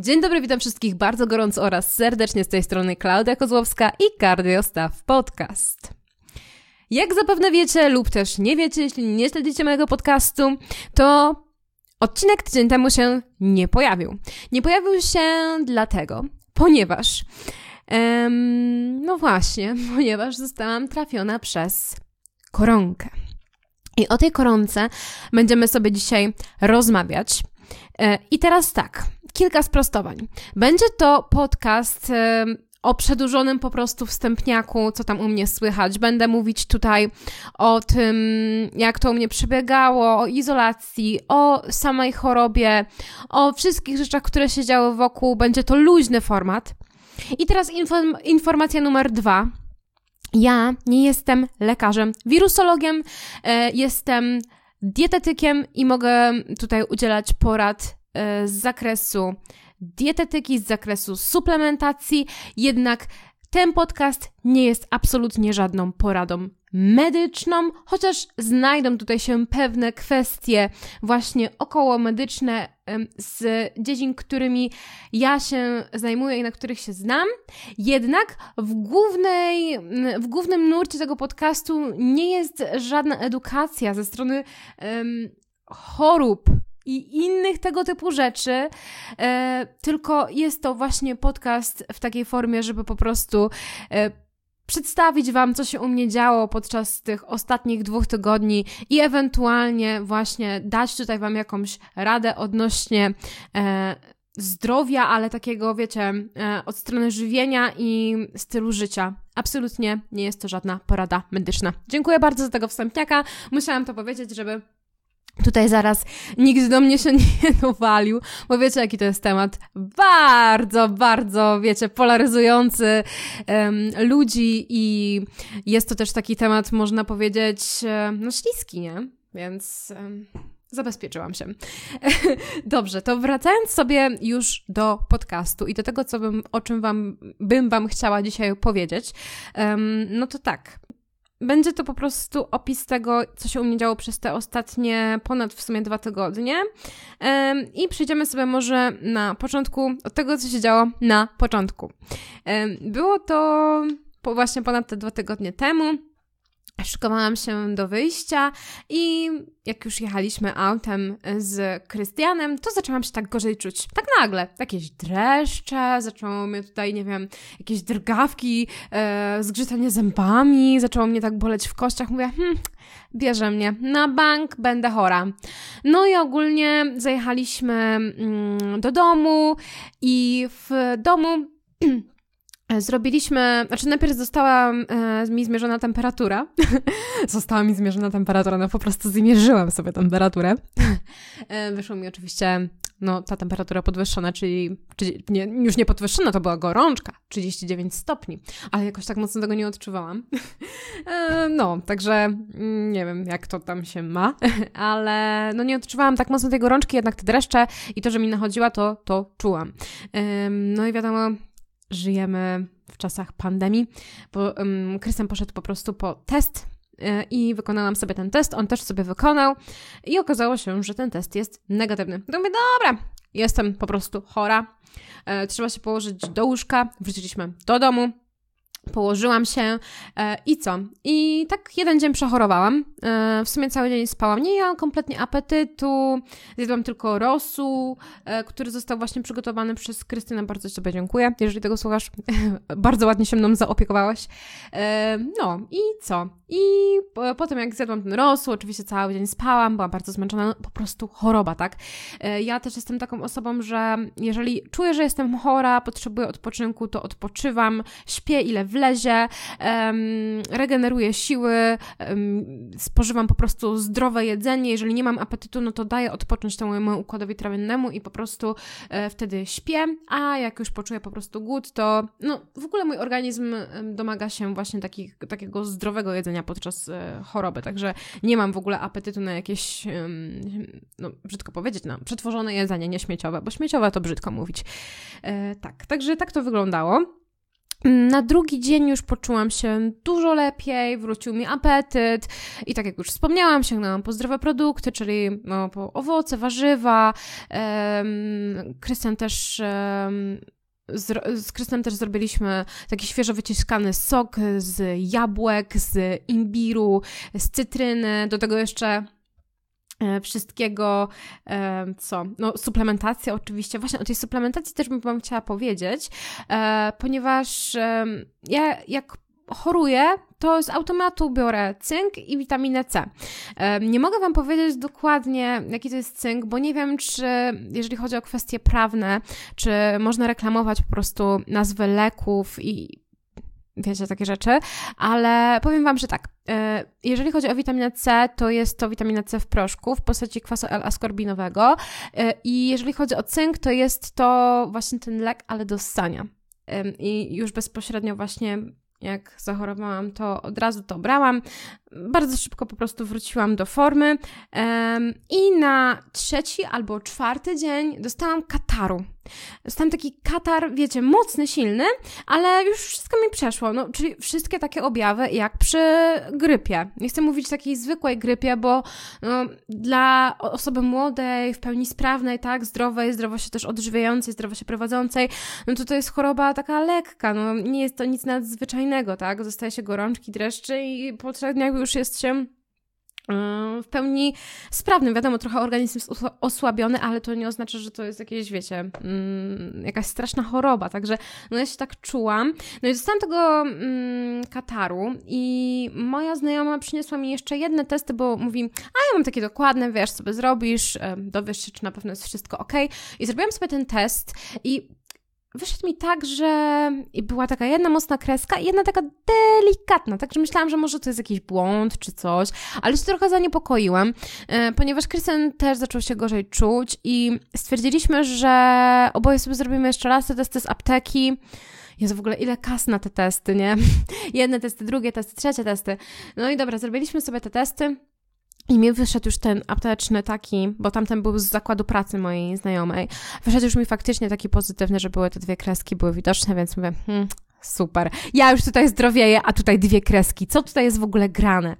Dzień dobry, witam wszystkich bardzo gorąco oraz serdecznie z tej strony Klaudia Kozłowska i Kardiostaw Podcast. Jak zapewne wiecie lub też nie wiecie, jeśli nie śledzicie mojego podcastu, to odcinek tydzień temu się nie pojawił. Nie pojawił się dlatego, ponieważ em, no właśnie, ponieważ zostałam trafiona przez koronkę. I o tej koronce będziemy sobie dzisiaj rozmawiać. E, I teraz tak, kilka sprostowań. Będzie to podcast o przedłużonym po prostu wstępniaku, co tam u mnie słychać. Będę mówić tutaj o tym, jak to u mnie przebiegało, o izolacji, o samej chorobie, o wszystkich rzeczach, które się działy wokół. Będzie to luźny format. I teraz inform informacja numer dwa. Ja nie jestem lekarzem, wirusologiem, e, jestem dietetykiem i mogę tutaj udzielać porad z zakresu dietetyki, z zakresu suplementacji, jednak ten podcast nie jest absolutnie żadną poradą medyczną, chociaż znajdą tutaj się pewne kwestie właśnie około medyczne z dziedzin, którymi ja się zajmuję i na których się znam. Jednak w, głównej, w głównym nurcie tego podcastu nie jest żadna edukacja ze strony um, chorób i innych tego typu rzeczy, e, tylko jest to właśnie podcast w takiej formie, żeby po prostu e, przedstawić Wam, co się u mnie działo podczas tych ostatnich dwóch tygodni i ewentualnie właśnie dać tutaj Wam jakąś radę odnośnie e, zdrowia, ale takiego, wiecie, e, od strony żywienia i stylu życia. Absolutnie nie jest to żadna porada medyczna. Dziękuję bardzo za tego wstępniaka. Musiałam to powiedzieć, żeby Tutaj zaraz nikt do mnie się nie dowalił, bo wiecie, jaki to jest temat bardzo, bardzo, wiecie, polaryzujący um, ludzi i jest to też taki temat, można powiedzieć, no śliski, nie? Więc um, zabezpieczyłam się. Dobrze, to wracając sobie już do podcastu i do tego, co bym, o czym wam, bym wam chciała dzisiaj powiedzieć, um, no to tak. Będzie to po prostu opis tego, co się u mnie działo przez te ostatnie ponad w sumie dwa tygodnie. I przejdziemy sobie może na początku od tego, co się działo na początku. Było to właśnie ponad te dwa tygodnie temu szykowałam się do wyjścia i jak już jechaliśmy autem z Krystianem, to zaczęłam się tak gorzej czuć. Tak nagle. Jakieś dreszcze, zaczęło mnie tutaj, nie wiem, jakieś drgawki, e, zgrzytanie zębami, zaczęło mnie tak boleć w kościach. Mówię, hmm, bierze mnie na bank, będę chora. No i ogólnie zajechaliśmy mm, do domu i w domu Zrobiliśmy, znaczy najpierw została e, mi zmierzona temperatura. została mi zmierzona temperatura, no po prostu zmierzyłam sobie temperaturę. e, wyszło mi oczywiście, no ta temperatura podwyższona, czyli, czyli nie, już nie podwyższona, to była gorączka, 39 stopni, ale jakoś tak mocno tego nie odczuwałam. e, no, także mm, nie wiem, jak to tam się ma, ale no nie odczuwałam tak mocno tej gorączki, jednak te dreszcze i to, że mi nachodziła, to, to czułam. no i wiadomo, żyjemy w czasach pandemii, bo um, Krystian poszedł po prostu po test y, i wykonałam sobie ten test, on też sobie wykonał i okazało się, że ten test jest negatywny. To mówię, dobra, jestem po prostu chora, e, trzeba się położyć do łóżka, wróciliśmy do domu, Położyłam się e, i co? I tak jeden dzień przechorowałam. E, w sumie cały dzień spałam. Nie miałam kompletnie apetytu. Zjadłam tylko rosół, e, który został właśnie przygotowany przez Krystynę. Bardzo Ci Tobie dziękuję, jeżeli tego słuchasz. Bardzo ładnie się mną zaopiekowałaś. E, no i co? I po, potem jak zjadłam ten rosół, oczywiście cały dzień spałam, byłam bardzo zmęczona. No, po prostu choroba, tak? E, ja też jestem taką osobą, że jeżeli czuję, że jestem chora, potrzebuję odpoczynku, to odpoczywam, śpię ile wlezie, um, regeneruję siły, um, spożywam po prostu zdrowe jedzenie. Jeżeli nie mam apetytu, no to daję odpocząć temu układowi trawiennemu i po prostu e, wtedy śpię, a jak już poczuję po prostu głód, to no w ogóle mój organizm domaga się właśnie takich, takiego zdrowego jedzenia podczas e, choroby, także nie mam w ogóle apetytu na jakieś, no brzydko powiedzieć, na przetworzone jedzenie, nie śmieciowe, bo śmieciowe to brzydko mówić. E, tak, także tak to wyglądało. Na drugi dzień już poczułam się dużo lepiej, wrócił mi apetyt i tak jak już wspomniałam, sięgnęłam po zdrowe produkty, czyli no, po owoce, warzywa. Krystian też z, Krystem też zrobiliśmy taki świeżo wyciskany sok z jabłek, z imbiru, z cytryny, do tego jeszcze wszystkiego, e, co, no suplementacja oczywiście, właśnie o tej suplementacji też bym Wam chciała powiedzieć, e, ponieważ ja jak choruję, to z automatu biorę cynk i witaminę C. Nie mogę Wam powiedzieć dokładnie, jaki to jest cynk, bo nie wiem, czy jeżeli chodzi o kwestie prawne, czy można reklamować po prostu nazwy leków i wiecie, takie rzeczy, ale powiem Wam, że tak, e, jeżeli chodzi o witaminę C, to jest to witamina C w proszku w postaci kwasu L-askorbinowego e, i jeżeli chodzi o cynk, to jest to właśnie ten lek, ale do ssania. I już bezpośrednio właśnie jak zachorowałam, to od razu to brałam. Bardzo szybko po prostu wróciłam do formy. I na trzeci albo czwarty dzień dostałam kataru. Dostałam taki katar, wiecie, mocny, silny, ale już wszystko mi przeszło. No, czyli wszystkie takie objawy jak przy grypie. Nie chcę mówić takiej zwykłej grypie, bo no, dla osoby młodej, w pełni sprawnej, tak, zdrowej, zdrowo się też odżywiającej, zdrowo się prowadzącej, no to to jest choroba taka lekka, no nie jest to nic nadzwyczajnego, tak, zostaje się gorączki, dreszczy i po trzech dniach już jest się w pełni sprawnym. Wiadomo, trochę organizm jest osłabiony, ale to nie oznacza, że to jest jakieś, wiecie, mm, jakaś straszna choroba. Także no ja się tak czułam. No i dostałam tego mm, kataru i moja znajoma przyniosła mi jeszcze jedne testy, bo mówi, a ja mam takie dokładne, wiesz, sobie zrobisz, dowiesz się, czy na pewno jest wszystko ok. I zrobiłam sobie ten test i wyszedł mi tak, że była taka jedna mocna kreska i jedna taka delikatna, także myślałam, że może to jest jakiś błąd czy coś, ale się trochę zaniepokoiłam, e, ponieważ Krystian też zaczął się gorzej czuć i stwierdziliśmy, że oboje sobie zrobimy jeszcze raz te testy z apteki. Jest w ogóle ile kas na te testy, nie? Jedne testy, drugie testy, trzecie testy. No i dobra, zrobiliśmy sobie te testy. I mi wyszedł już ten apteczny taki, bo tamten był z zakładu pracy mojej znajomej. Wyszedł już mi faktycznie taki pozytywny, że były te dwie kreski, były widoczne, więc mówię, hmm, Super. Ja już tutaj zdrowieję, a tutaj dwie kreski. Co tutaj jest w ogóle grane?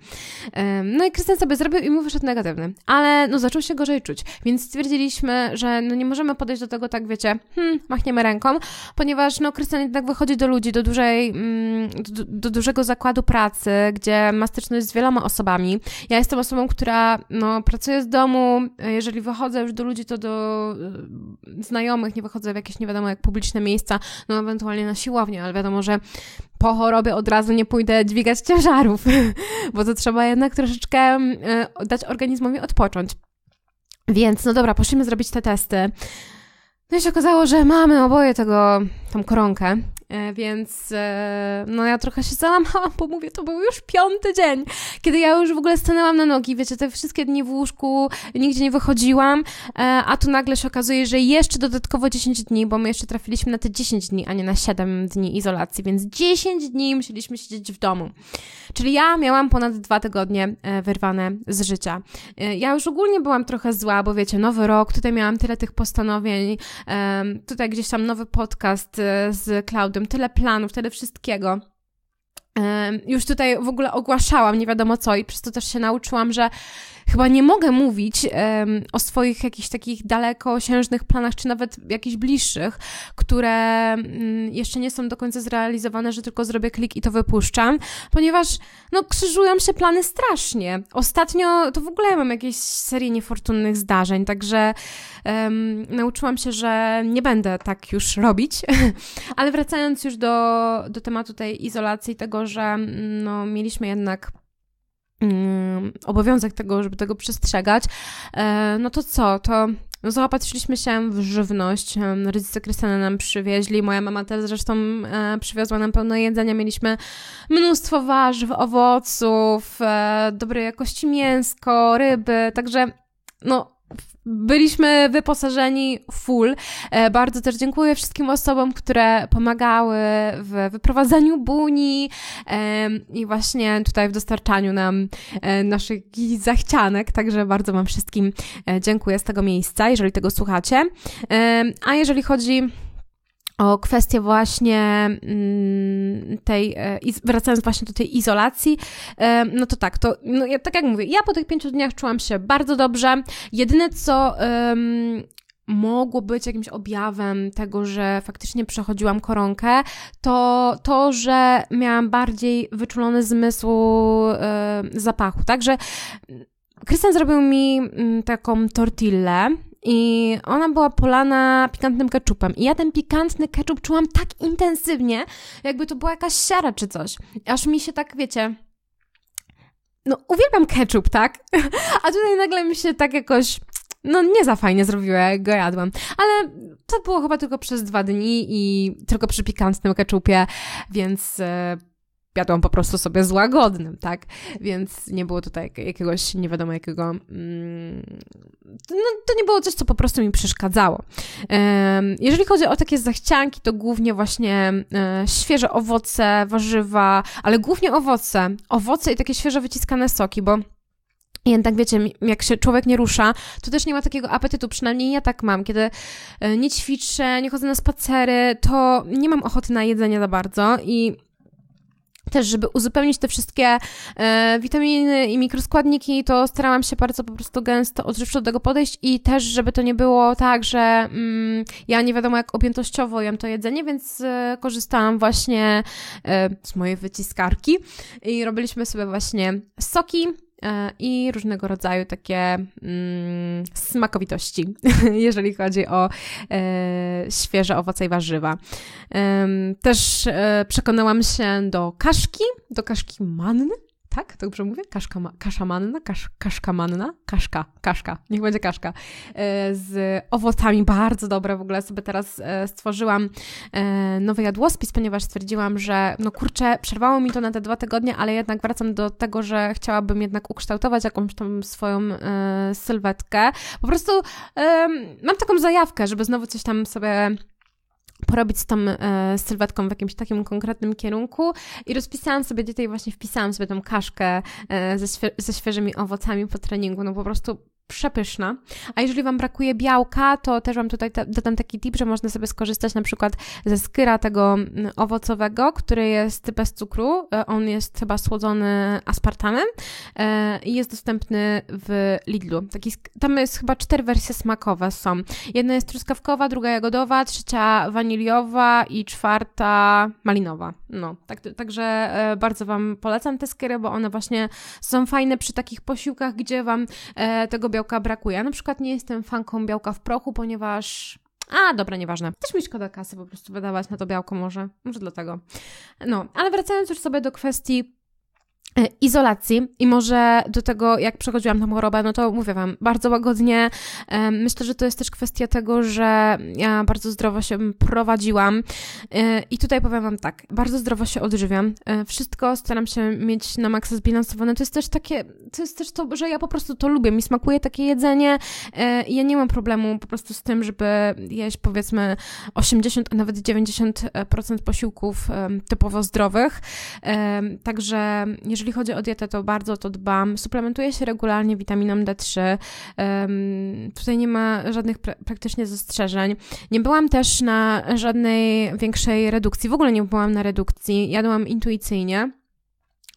No i Krystian sobie zrobił i mu wyszedł negatywny. Ale no zaczął się gorzej czuć. Więc stwierdziliśmy, że no nie możemy podejść do tego tak, wiecie, hmm, machniemy ręką, ponieważ no Krystian jednak wychodzi do ludzi, do dużej, mm, do, do, dużego zakładu pracy, gdzie ma styczność z wieloma osobami. Ja jestem osobą, która no pracuje z domu. Jeżeli wychodzę już do ludzi, to do y, znajomych, nie wychodzę w jakieś nie wiadomo jak publiczne miejsca, no ewentualnie na siłownię, ale wiadomo, wiadomo, że po chorobie od razu nie pójdę dźwigać ciężarów, bo to trzeba jednak troszeczkę e, dać organizmowi odpocząć. Więc, no dobra, poszliśmy zrobić te testy. No i się okazało, że mamy oboje tego, tą koronkę. E, więc e, no ja trochę się załamałam, bo mówię, to był już piąty dzień, kiedy ja już w ogóle stanęłam na nogi, wiecie, te wszystkie dni w łóżku, nigdzie nie wychodziłam, e, a tu nagle się okazuje, że jeszcze dodatkowo 10 dni, bo my jeszcze trafiliśmy na te 10 dni, a nie na 7 dni izolacji, więc 10 dni musieliśmy siedzieć w domu. Czyli ja miałam ponad dwa tygodnie wyrwane z życia. Ja już ogólnie byłam trochę zła, bo wiecie, nowy rok, tutaj miałam tyle tych postanowień, tutaj gdzieś tam nowy podcast z Tyle planów, tyle wszystkiego. Już tutaj w ogóle ogłaszałam nie wiadomo co i przez to też się nauczyłam, że chyba nie mogę mówić um, o swoich jakichś takich dalekosiężnych planach, czy nawet jakichś bliższych, które um, jeszcze nie są do końca zrealizowane, że tylko zrobię klik i to wypuszczam, ponieważ no krzyżują się plany strasznie. Ostatnio to w ogóle mam jakieś serię niefortunnych zdarzeń, także um, nauczyłam się, że nie będę tak już robić, ale wracając już do, do tematu tej izolacji, tego, że no, mieliśmy jednak obowiązek tego, żeby tego przestrzegać, e, no to co, to zaopatrzyliśmy się w żywność. Rodzice Krystiana nam przywieźli, moja mama też zresztą e, przywiozła nam pełno jedzenia. Mieliśmy mnóstwo warzyw, owoców, e, dobrej jakości mięsko, ryby, także no byliśmy wyposażeni full. E, bardzo też dziękuję wszystkim osobom, które pomagały w wyprowadzaniu buni i właśnie tutaj w dostarczaniu nam e, naszych zachcianek, także bardzo Wam wszystkim e, dziękuję z tego miejsca, jeżeli tego słuchacie. A jeżeli chodzi o kwestię właśnie mm, tej, e, wracając właśnie do tej izolacji, e, no to tak, to no ja, tak jak mówię, ja po tych pięciu dniach czułam się bardzo dobrze. Jedyne co um, mogło być jakimś objawem tego, że faktycznie przechodziłam koronkę, to to, że miałam bardziej wyczulony zmysł e, zapachu. Także Krystian zrobił mi mm, taką tortillę i ona była polana pikantnym keczupem. I ja ten pikantny keczup czułam tak intensywnie, jakby to była jakaś siara czy coś. Aż mi się tak, wiecie... No, uwielbiam keczup, tak? A tutaj nagle mi się tak jakoś no nie za fajnie zrobiła, jak go jadłam. Ale to było chyba tylko przez dwa dni i tylko przy pikantnym keczupie, więc e, jadłam po prostu sobie z łagodnym, tak? Więc nie było tutaj jakiegoś nie wiadomo jakiego. Mm, no, to nie było coś, co po prostu mi przeszkadzało. Jeżeli chodzi o takie zachcianki, to głównie właśnie e, świeże owoce, warzywa, ale głównie owoce. Owoce i takie świeżo wyciskane soki, bo jednak wiecie, jak się człowiek nie rusza, to też nie ma takiego apetytu, przynajmniej ja tak mam, kiedy e, nie ćwiczę, nie chodzę na spacery, to nie mam ochoty na jedzenie za bardzo i też, żeby uzupełnić te wszystkie e, witaminy i mikroskładniki, to starałam się bardzo po prostu gęsto, odżywczo do tego podejść i też, żeby to nie było tak, że mm, ja nie wiadomo jak objętościowo jem to jedzenie, więc e, korzystałam właśnie e, z mojej wyciskarki i robiliśmy sobie właśnie soki, i różnego rodzaju takie mm, smakowitości, jeżeli chodzi o e, świeże owoce i warzywa. E, też e, przekonałam się do kaszki, do kaszki manny, tak? Dobrze mówię? Kaszka, kasza manna? Kasz, kaszka manna? Kaszka, kaszka, niech będzie kaszka. E, z owocami, bardzo dobre. W ogóle sobie teraz e, stworzyłam e, nowy jadłospis, ponieważ stwierdziłam, że no kurczę, przerwało mi to na te dwa tygodnie, ale jednak wracam do tego, że chciałabym jednak ukształtować jakąś tam swoją sylwetkę. Po prostu mam taką zajawkę, żeby znowu coś tam sobie porobić z tą e, sylwetką w jakimś takim konkretnym kierunku. I rozpisałam sobie i właśnie wpisałam sobie tą kaszkę e, ze, świe ze świeżymi owocami po treningu, no po prostu przepyszna. A jeżeli Wam brakuje białka, to też Wam tutaj dodam taki tip, że można sobie skorzystać na przykład ze skyra tego mm, owocowego, który jest bez cukru. E, on jest chyba słodzony aspartamem e, i jest dostępny w Lidlu. Taki, tam jest chyba cztery wersje smakowe są. Jedna jest truskawkowa, druga jagodowa, trzecia waniliowa i czwarta malinowa. No, tak, także e, bardzo Wam polecam te skyry, bo one właśnie są fajne przy takich posiłkach, gdzie Wam tego białka białka brakuje. Ja na przykład nie jestem fanką białka w prochu, ponieważ a, dobra, nieważne. Też mi szkoda kasy po prostu wydawać na to białko może. Może dlatego. No, ale wracając już sobie do kwestii izolacji i może do tego, jak przechodziłam tą chorobę, no to mówię Wam, bardzo łagodnie. E, myślę, że to jest też kwestia tego, że ja bardzo zdrowo się prowadziłam e, i tutaj powiem Wam tak, bardzo zdrowo się odżywiam. Wszystko staram się mieć na maksa zbilansowane. To jest też takie, to jest też to, że ja po prostu to lubię. Mi smakuje takie jedzenie i ja nie mam problemu po prostu z tym, żeby jeść powiedzmy 80, a nawet 90% posiłków typowo zdrowych. Także jeżeli jeżeli chodzi o dietę, to bardzo to dbam. Suplementuję się regularnie witaminą D3. Um, tutaj nie ma żadnych pra praktycznie zastrzeżeń. Nie byłam też na żadnej większej redukcji. W ogóle nie byłam na redukcji. Jadłam intuicyjnie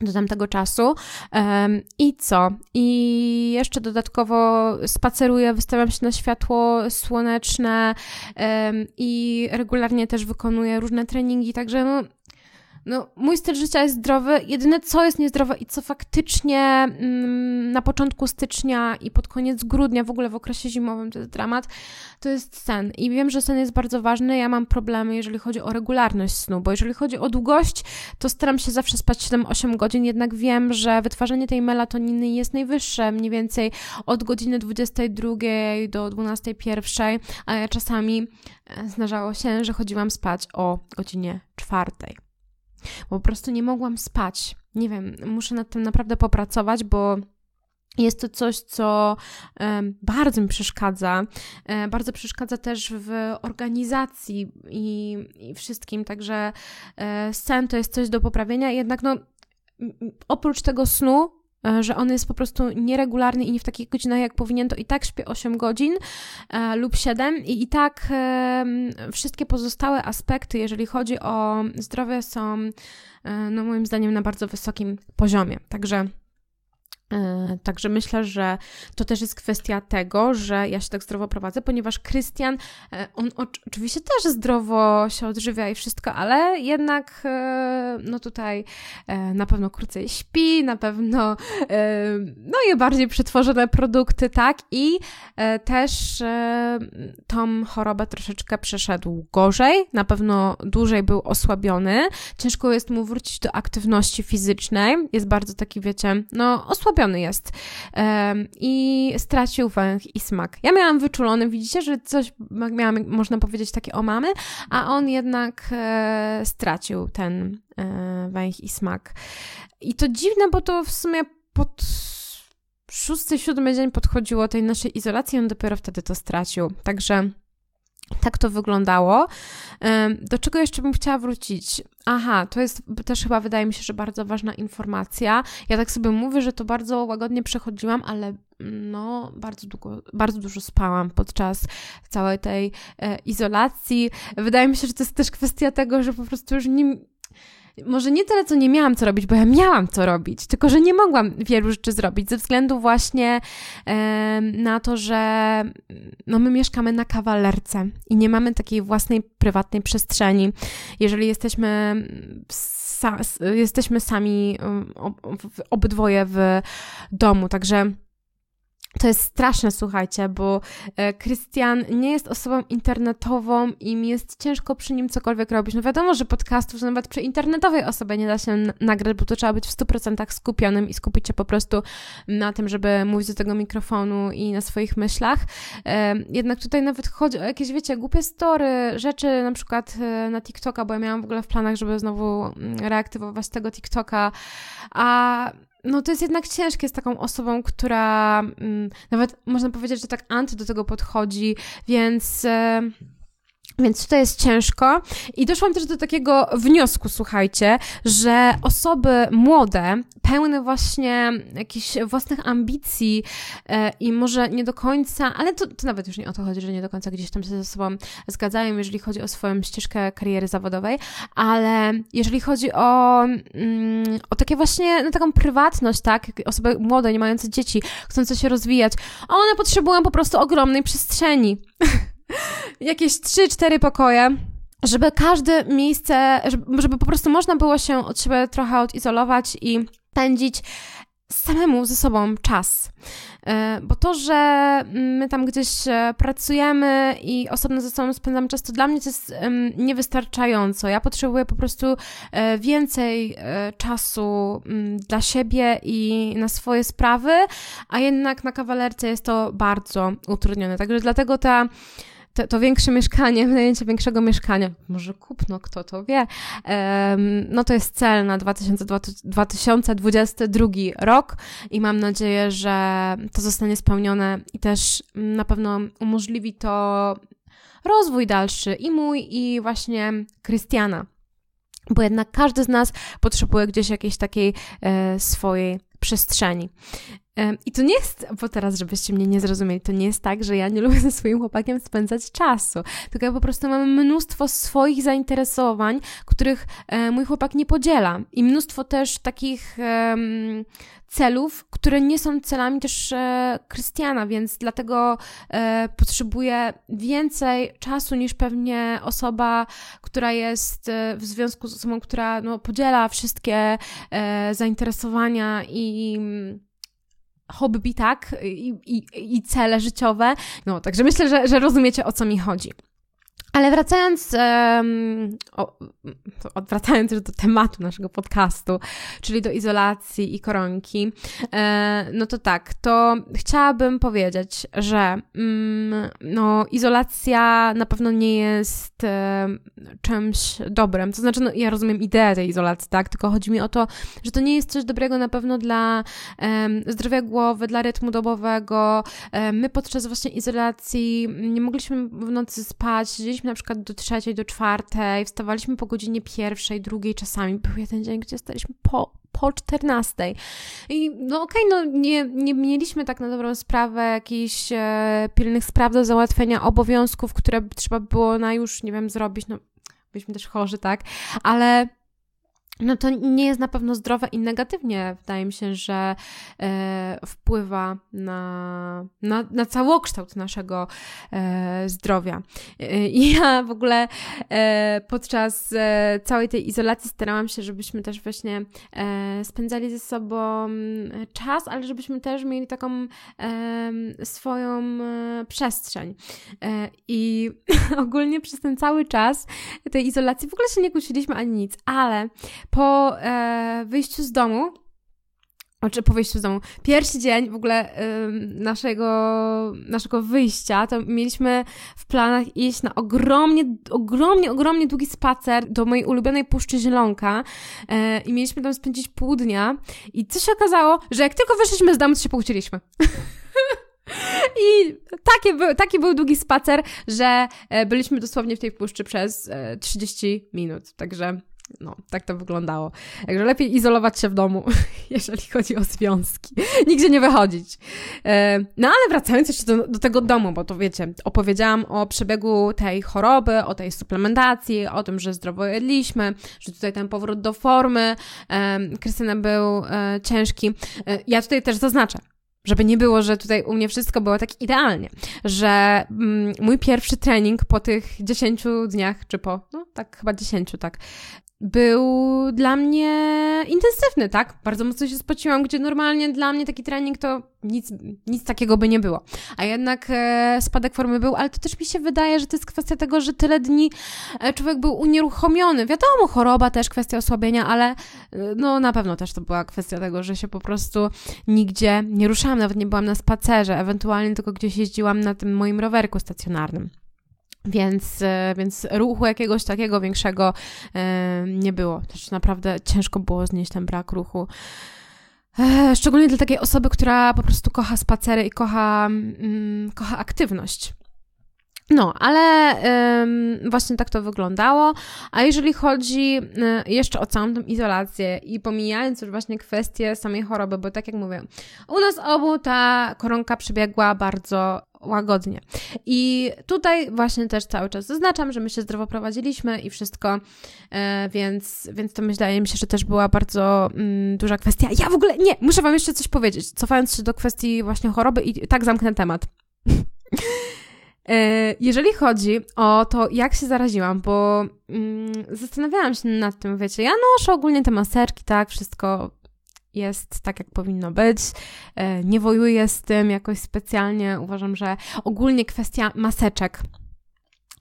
do tamtego czasu. Um, I co? I jeszcze dodatkowo spaceruję, wystawiam się na światło słoneczne um, i regularnie też wykonuję różne treningi, także no, no, mój styl życia jest zdrowy. Jedyne, co jest niezdrowe i co faktycznie mm, na początku stycznia i pod koniec grudnia, w ogóle w okresie zimowym, to jest dramat, to jest sen. I wiem, że sen jest bardzo ważny. Ja mam problemy, jeżeli chodzi o regularność snu, bo jeżeli chodzi o długość, to staram się zawsze spać 7-8 godzin, jednak wiem, że wytwarzanie tej melatoniny jest najwyższe, mniej więcej od godziny 22 do 21, a ja czasami e, zdarzało się, że chodziłam spać o godzinie 4 po prostu nie mogłam spać. Nie wiem, muszę nad tym naprawdę popracować, bo jest to coś, co bardzo mi przeszkadza. E, bardzo przeszkadza też w organizacji i, i wszystkim, także e, sen to jest coś do poprawienia. Jednak, no, oprócz tego snu, że on jest po prostu nieregularny i nie w takich godzinach, jak powinien, to i tak śpię 8 godzin e, lub 7 i i tak e, wszystkie pozostałe aspekty, jeżeli chodzi o zdrowie, są e, no moim zdaniem na bardzo wysokim poziomie. Także E, także myślę, że to też jest kwestia tego, że ja się tak zdrowo prowadzę, ponieważ Krystian, e, on oczywiście też zdrowo się odżywia i wszystko, ale jednak e, no tutaj na pewno krócej śpi, na pewno no je bardziej przetworzone produkty, tak? I też tą chorobę troszeczkę przeszedł gorzej, na pewno dłużej był osłabiony, ciężko jest mu wrócić do aktywności fizycznej, jest bardzo taki, wiecie, no osłabiony jest um, i stracił węch i smak. Ja miałam wyczulony, widzicie, że coś miałam, można powiedzieć, takie o mamy, a on jednak e, stracił ten e, węch i smak. I to dziwne, bo to w sumie pod szósty, siódmy dzień podchodziło tej naszej izolacji, on dopiero wtedy to stracił. Także tak to wyglądało. Do czego jeszcze bym chciała wrócić? Aha, to jest też chyba wydaje mi się, że bardzo ważna informacja. Ja tak sobie mówię, że to bardzo łagodnie przechodziłam, ale no, bardzo długo, bardzo dużo spałam podczas całej tej e, izolacji. Wydaje mi się, że to jest też kwestia tego, że po prostu już nie, może nie tyle, co nie miałam co robić, bo ja miałam co robić, tylko że nie mogłam wielu rzeczy zrobić ze względu właśnie e, na to, że no my mieszkamy na kawalerce i nie mamy takiej własnej prywatnej przestrzeni. Jeżeli jesteśmy jesteśmy sami obydwoje w domu, także to jest straszne, słuchajcie, bo e, Krystian nie jest osobą internetową i mi jest ciężko przy nim cokolwiek robić. No wiadomo, że podcastów nawet przy internetowej osobie nie da się nagrać, bo to trzeba być w 100% skupionym i skupić się po prostu na tym, żeby mówić do tego mikrofonu i na swoich myślach. E, jednak tutaj nawet chodzi o jakieś, wiecie, głupie story, rzeczy na przykład e, na TikToka, bo ja miałam w ogóle w planach, żeby znowu mm, reaktywować tego TikToka, a no to jest jednak ciężkie z taką osobą, która mm, nawet można powiedzieć, że tak anty do tego podchodzi, więc. Więc tutaj jest ciężko. I doszłam też do takiego wniosku, słuchajcie, że osoby młode, pełne właśnie jakichś własnych ambicji e, i może nie do końca, ale to, to nawet już nie o to chodzi, że nie do końca gdzieś tam się ze sobą zgadzają, jeżeli chodzi o swoją ścieżkę kariery zawodowej, ale jeżeli chodzi o, mm, o takie właśnie, no taką prywatność, tak, osoby młode, nie mające dzieci, chcące się rozwijać, one potrzebują po prostu ogromnej przestrzeni. jakieś 3-4 pokoje, żeby każde miejsce, żeby, żeby po prostu można było się od siebie trochę odizolować i spędzić samemu ze sobą czas. E, bo to, że my tam gdzieś e, pracujemy i osobno ze sobą spędzamy czas, to dla mnie to jest niewystarczająco. Ja potrzebuję po prostu e, więcej czasu dla siebie i na swoje sprawy, a jednak na kawalerce jest to bardzo utrudnione. Także dlatego ta to, to większe mieszkanie, wynajęcie większego mieszkania, może kupno, kto to wie, no to jest cel na 2022 rok i mam nadzieję, że to zostanie spełnione i też na pewno umożliwi to rozwój dalszy i mój, i właśnie Krystiana. Bo jednak każdy z nas potrzebuje gdzieś jakiejś takiej e, swojej przestrzeni. I to nie jest, bo teraz, żebyście mnie nie zrozumieli, to nie jest tak, że ja nie lubię ze swoim chłopakiem spędzać czasu, tylko ja po prostu mam mnóstwo swoich zainteresowań, których e, mój chłopak nie podziela. I mnóstwo też takich um, celów, które nie są celami też e, Krystiana, więc dlatego e, potrzebuję więcej czasu niż pewnie osoba, która jest e, w związku z osobą, która no, podziela wszystkie e, zainteresowania i hobby, tak, i, i, i cele życiowe. No, także myślę, że, że rozumiecie o co mi chodzi. Ale wracając, um, o, wracając już do tematu naszego podcastu, czyli do izolacji i koronki, e, no to tak, to chciałabym powiedzieć, że mm, no, izolacja na pewno nie jest e, czymś dobrym. To znaczy, no, ja rozumiem ideę tej izolacji, tak? Tylko chodzi mi o to, że to nie jest coś dobrego na pewno dla e, zdrowia głowy, dla rytmu dobowego. E, my podczas właśnie izolacji nie mogliśmy w nocy spać, siedzieliśmy na przykład do trzeciej, do czwartej, wstawaliśmy po godzinie pierwszej, drugiej czasami. Był jeden dzień, gdzie staliśmy po, po 14. I no okej, okay, no nie, nie mieliśmy tak na dobrą sprawę jakichś e, pilnych spraw do załatwienia, obowiązków, które trzeba było na już, nie wiem, zrobić, no byliśmy też chorzy, tak, ale no to nie jest na pewno zdrowe i negatywnie wydaje mi się, że e, wpływa na, na, na całokształt naszego e, zdrowia. E, ja w ogóle e, podczas e, całej tej izolacji starałam się, żebyśmy też właśnie e, spędzali ze sobą czas, ale żebyśmy też mieli taką swoją przestrzeń. I ogólnie przez ten cały czas tej izolacji w ogóle się nie kłóciliśmy ani nic, ale po e, wyjściu z domu, znaczy po wyjściu z domu, pierwszy dzień w ogóle naszego, naszego wyjścia, to mieliśmy w planach iść na ogromnie, ogromnie, ogromnie długi spacer do mojej ulubionej Puszczy Zielonka y, i mieliśmy tam spędzić pół dnia i co się okazało, że jak tylko wyszliśmy z domu, to się pokłóciliśmy. I taki był, taki był długi spacer, że e, byliśmy dosłownie w tej puszczy przez 30 minut. Także no, tak to wyglądało. Także lepiej izolować się w domu, jeżeli chodzi o związki. Nigdzie nie wychodzić. E, no ale wracając jeszcze do, do, tego domu, bo to wiecie, opowiedziałam o przebiegu tej choroby, o tej suplementacji, o tym, że zdrowo jedliśmy, że tutaj ten powrót do formy Krystyna był e, ciężki. E, ja tutaj też zaznaczę, żeby nie było, że tutaj u mnie wszystko było tak idealnie, że mm, mój pierwszy trening po tych 10 dniach, czy po, no tak, chyba 10, tak, był dla mnie intensywny, tak? Bardzo mocno się spociłam, gdzie normalnie dla mnie taki trening to nic, nic takiego by nie było. A jednak e, spadek formy był, ale to też mi się wydaje, że to jest kwestia tego, że tyle dni e, człowiek był unieruchomiony. Wiadomo, choroba też kwestia osłabienia, ale e, no na pewno też to była kwestia tego, że się po prostu nigdzie nie ruszałam, nawet nie byłam na spacerze, ewentualnie tylko gdzieś jeździłam na tym moim rowerku stacjonarnym. Więc, e, więc ruchu jakiegoś takiego większego e, nie było. Też naprawdę ciężko było znieść ten brak ruchu. E, szczególnie dla takiej osoby, która po prostu kocha spacery i kocha, mm, kocha aktywność. No, ale ym, właśnie tak to wyglądało. A jeżeli chodzi y, jeszcze o całą tą izolację i pomijając już właśnie kwestię samej choroby, bo tak jak mówię, u nas obu ta koronka przebiegła bardzo łagodnie. I tutaj właśnie też cały czas zaznaczam, że my się zdrowo prowadziliśmy i wszystko, e, więc, więc to wydaje mi się, że też była bardzo mm, duża kwestia. Ja w ogóle, nie, muszę Wam jeszcze coś powiedzieć, cofając się do kwestii właśnie choroby i tak zamknę temat. E, jeżeli chodzi o to, jak się zaraziłam, bo mm, zastanawiałam się nad tym, wiecie, ja noszę ogólnie te maseczki, tak, wszystko jest tak, jak powinno być. E, nie wojuję z tym jakoś specjalnie. Uważam, że ogólnie kwestia maseczek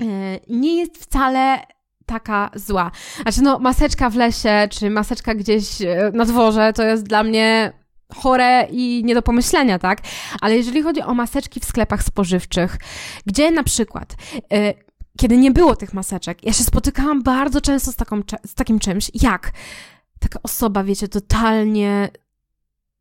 e, nie jest wcale taka zła. Znaczy, no, maseczka w lesie, czy maseczka gdzieś e, na dworze, to jest dla mnie chore i nie do pomyślenia, tak? Ale jeżeli chodzi o maseczki w sklepach spożywczych, gdzie na przykład kiedy nie było tych maseczek, ja się spotykałam bardzo często z, taką, z takim czymś, jak taka osoba, wiecie, totalnie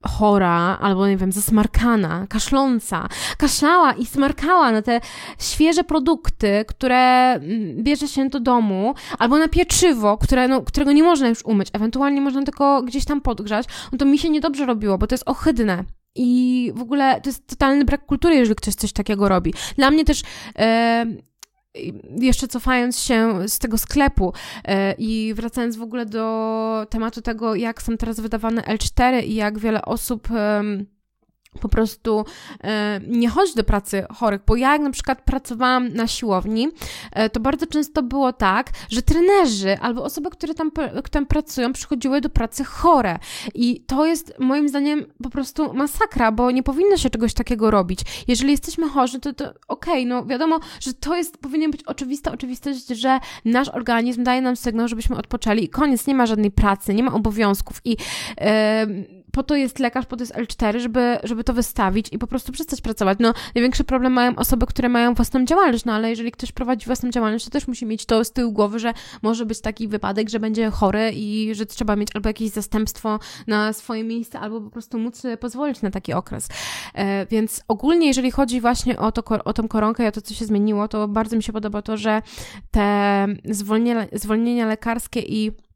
chora, albo nie wiem, zasmarkana, kaszląca, kaszlała i smarkała na te świeże produkty, które mm, bierze się do domu, albo na pieczywo, które, no, którego nie można już umyć, ewentualnie można tylko gdzieś tam podgrzać, no to mi się niedobrze robiło, bo to jest ohydne. I w ogóle to jest totalny brak kultury, jeżeli ktoś coś takiego robi. Dla mnie też jeszcze cofając się z tego sklepu e, i wracając w ogóle do tematu tego, jak są teraz wydawane L4 i jak wiele osób po prostu e, nie chodzi do pracy chorych, bo ja jak na przykład pracowałam na siłowni, e, to bardzo często było tak, że trenerzy albo osoby, które tam, tam pracują, przychodziły do pracy chore i to jest moim zdaniem po prostu masakra, bo nie powinno się czegoś takiego robić. Jeżeli jesteśmy chorzy, to, to okej, okay, no wiadomo, że to jest, powinien być oczywista oczywistość, że nasz organizm daje nam sygnał, żebyśmy odpoczęli i koniec, nie ma żadnej pracy, nie ma obowiązków i yy, po to jest lekarz, po to jest L4, żeby, żeby to wystawić i po prostu przestać pracować. No, największy problem mają osoby, które mają własną działalność, no ale jeżeli ktoś prowadzi własną działalność, to też musi mieć to z tyłu głowy, że może być taki wypadek, że będzie chory i że trzeba mieć albo jakieś zastępstwo na swoje miejsce, albo po prostu móc pozwolić na taki okres. E, więc ogólnie, jeżeli chodzi właśnie o, to, o tą koronkę i o to, co się zmieniło, to bardzo mi się podoba to, że te zwolnienia, zwolnienia lekarskie i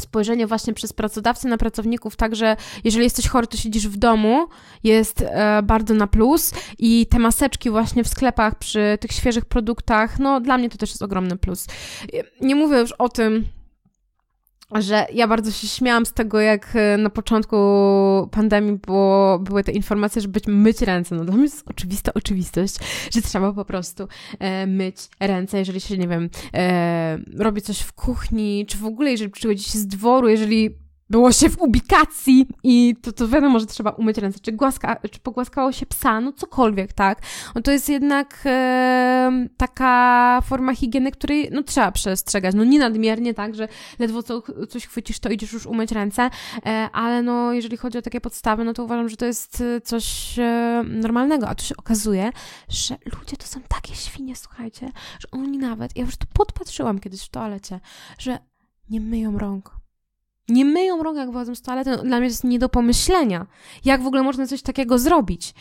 spojrzenie właśnie przez pracodawcę na pracowników, także jeżeli jesteś chory, to siedzisz w domu, jest e, bardzo na plus i te maseczki właśnie w sklepach przy tych świeżych produktach, no dla mnie to też jest ogromny plus. Nie mówię już o tym, że ja bardzo się śmiałam z tego, jak e, na początku pandemii było, były te informacje, żeby myć ręce. No dla mnie jest oczywista oczywistość, że trzeba po prostu e, myć ręce, jeżeli się, nie wiem, e, robi coś w kuchni, czy w ogóle jeżeli przychodzi się z dworu, jeżeli było się w ubikacji i to, to wiadomo, że trzeba umyć ręce, czy, głaska, czy pogłaskało się psa, no cokolwiek, tak? No to jest jednak e, taka forma higieny, której no trzeba przestrzegać, no nie nadmiernie, tak, że ledwo co, coś chwycisz, to idziesz już umyć ręce, e, ale no jeżeli chodzi o takie podstawy, no to uważam, że to jest e, coś e, normalnego, a tu się okazuje, że ludzie to są takie świnie, słuchajcie, że oni nawet, ja już to podpatrzyłam kiedyś w toalecie, że nie myją rąk nie myją rąk, jak wychodzą z toalety. No, dla mnie to jest nie do pomyślenia. Jak w ogóle można coś takiego zrobić?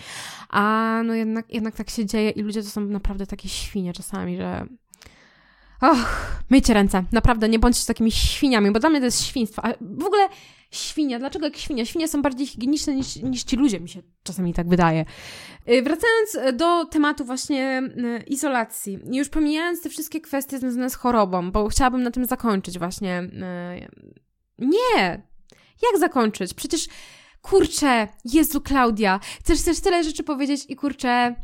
A no jednak, jednak tak się dzieje i ludzie to są naprawdę takie świnie czasami, że... Och, myjcie ręce. Naprawdę, nie bądźcie takimi świniami, bo dla mnie to jest świństwo. A w ogóle świnia. Dlaczego jak świnia? Świnie są bardziej higieniczne niż, niż ci ludzie, mi się czasami tak wydaje. Y, wracając do tematu właśnie y, izolacji. Już pomijając te wszystkie kwestie związane z chorobą, bo chciałabym na tym zakończyć właśnie y, nie! Jak zakończyć? Przecież, kurczę, Jezu, Klaudia, chcesz też tyle rzeczy powiedzieć i kurczę...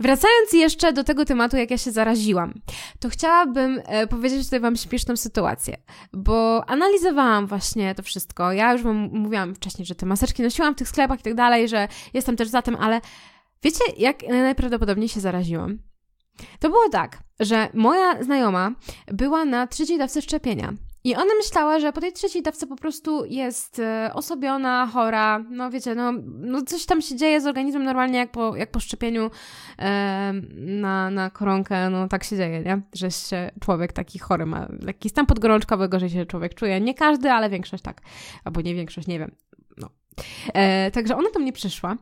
Wracając jeszcze do tego tematu, jak ja się zaraziłam, to chciałabym e, powiedzieć tutaj Wam śmieszną sytuację, bo analizowałam właśnie to wszystko. Ja już Wam mówiłam wcześniej, że te maseczki nosiłam w tych sklepach i tak dalej, że jestem też za tym, ale wiecie, jak najprawdopodobniej się zaraziłam? To było tak, że moja znajoma była na trzeciej dawce szczepienia. I ona myślała, że po tej trzeciej dawce po prostu jest e, osobiona, chora, no wiecie, no, no coś tam się dzieje z organizmem normalnie jak po, jak po szczepieniu e, na, na koronkę, no tak się dzieje, nie? Że się człowiek taki chory ma lekki stan podgorączkowy, gorzej się człowiek czuje. Nie każdy, ale większość tak. Albo nie większość, nie wiem. E, także ona do mnie przyszła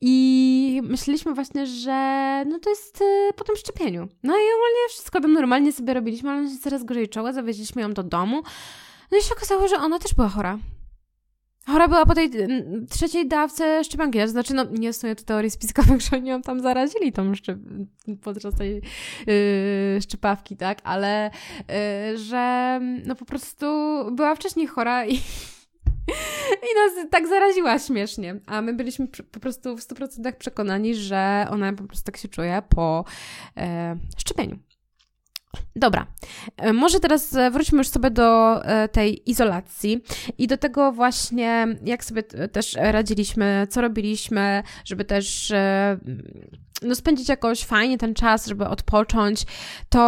i myśleliśmy właśnie, że no to jest e, po tym szczepieniu. No i ogólnie wszystko tam normalnie sobie robiliśmy, ale ona się coraz gorzej czoła, zawieźliśmy ją do domu. No i się okazało, że ona też była chora. Chora była po tej trzeciej dawce szczepionki. To znaczy, no nie istnieje tu teorii spiskowych, że oni ją tam zarazili tą szczep... podczas tej yy, szczepawki, tak? Ale yy, że no po prostu była wcześniej chora i i nas tak zaraziła śmiesznie. A my byliśmy po prostu w 100% przekonani, że ona po prostu tak się czuje po e, szczepieniu. Dobra, e, może teraz wróćmy już sobie do e, tej izolacji i do tego właśnie, jak sobie też radziliśmy, co robiliśmy, żeby też e, no, spędzić jakoś fajnie ten czas, żeby odpocząć, to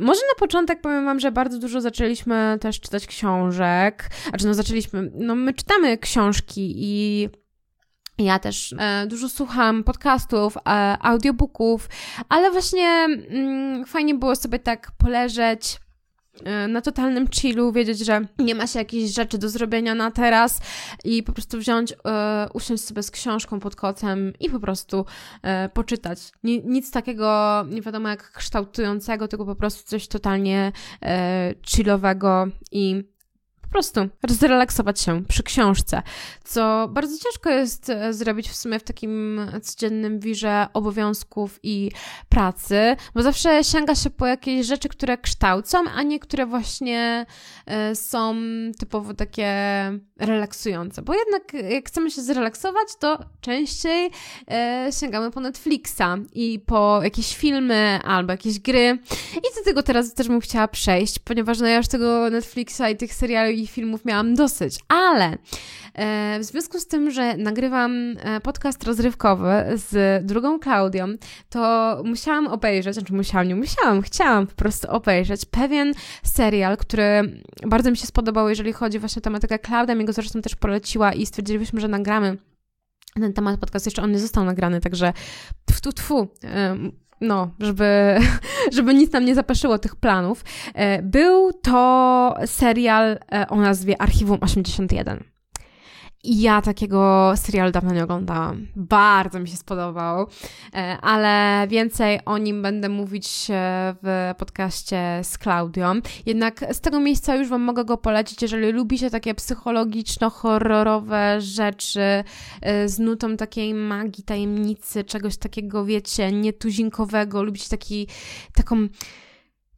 może na początek powiem Wam, że bardzo dużo zaczęliśmy też czytać książek, znaczy no zaczęliśmy, no my czytamy książki i ja też e, dużo słucham podcastów, e, audiobooków, ale właśnie mm, fajnie było sobie tak poleżeć e, na totalnym chillu, wiedzieć, że nie ma się jakichś rzeczy do zrobienia na teraz i po prostu wziąć, usiąść sobie z książką pod kocem i po prostu poczytać. Ni, nic takiego, nie wiadomo jak kształtującego, tylko po prostu coś totalnie chillowego i prostu zrelaksować się przy książce, co bardzo ciężko jest e, zrobić w sumie w takim codziennym wirze obowiązków i pracy, bo zawsze sięga się po jakieś rzeczy, które kształcą, a nie które właśnie e, są typowo takie relaksujące, bo jednak jak chcemy się zrelaksować, to częściej e, sięgamy po Netflixa i po jakieś filmy albo jakieś gry. I do tego teraz też bym chciała przejść, ponieważ no ja już tego Netflixa i tych seriali filmów miałam dosyć, ale e, w związku z tym, że nagrywam e, podcast rozrywkowy z drugą Klaudią, to musiałam obejrzeć, znaczy musiałam, nie musiałam, chciałam po prostu obejrzeć pewien serial, który bardzo mi się spodobał, jeżeli chodzi właśnie o tematykę Klaudia, mi go zresztą też poleciła i stwierdziliśmy, że nagramy ten temat podcast, jeszcze on nie został nagrany, także tfu, tfu, no, żeby, żeby nic nam nie zapeszyło tych planów. E, był to serial e, o nazwie Archiwum 81. Ja takiego serialu dawno nie oglądałam. Bardzo mi się spodobał, e, ale więcej o nim będę mówić e, w podcaście z Klaudią. Jednak z tego miejsca już Wam mogę go polecić, jeżeli lubicie takie psychologiczno-horrorowe rzeczy e, z nutą takiej magii, tajemnicy, czegoś takiego, wiecie, nietuzinkowego, lubicie taki, taką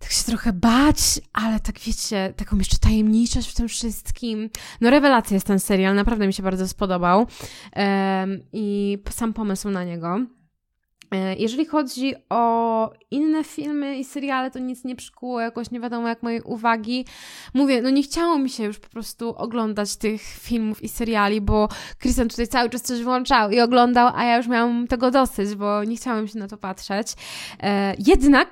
tak się trochę bać, ale tak wiecie, taką jeszcze tajemniczość w tym wszystkim. No rewelacja jest ten serial, naprawdę mi się bardzo spodobał um, i sam pomysł na niego. E, jeżeli chodzi o inne filmy i seriale, to nic nie przykuło jakoś nie wiadomo jak mojej uwagi. Mówię, no nie chciało mi się już po prostu oglądać tych filmów i seriali, bo Christian tutaj cały czas coś włączał i oglądał, a ja już miałam tego dosyć, bo nie chciałam się na to patrzeć. E, jednak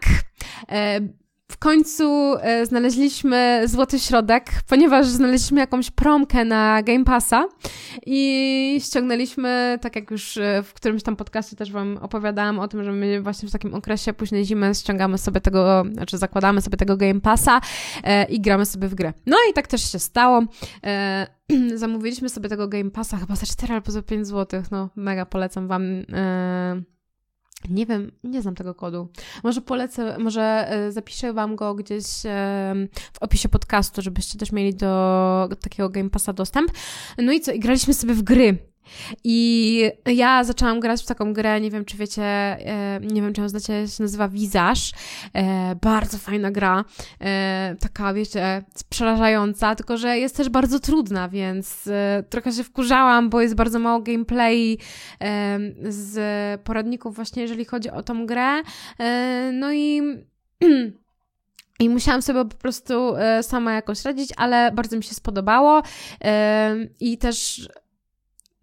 e, w końcu e, znaleźliśmy złoty środek, ponieważ znaleźliśmy jakąś promkę na Game Passa i ściągnęliśmy, tak jak już e, w którymś tam podcastie też Wam opowiadałam o tym, że my właśnie w takim okresie późnej zimy ściągamy sobie tego, znaczy zakładamy sobie tego Game Passa e, i gramy sobie w grę. No i tak też się stało. Zamówiliśmy sobie tego Game Passa chyba za 4 albo za 5 zł. No, mega polecam Wam. E, nie wiem, nie znam tego kodu. Może polecę, może e, zapiszę Wam go gdzieś w opisie podcastu, żebyście też mieli do takiego Game Passa dostęp. No i co, i graliśmy sobie w gry. I ja zaczęłam grać w taką grę, nie wiem czy wiecie, e, nie wiem czy ją znacie, się nazywa Visage. E, bardzo fajna gra, e, taka wiecie, przerażająca, tylko że jest też bardzo trudna, więc trochę się wkurzałam, bo jest bardzo mało gameplay z poradników właśnie, jeżeli chodzi o tą grę. No i... I musiałam sobie po prostu sama jakoś radzić, ale bardzo mi się spodobało. I też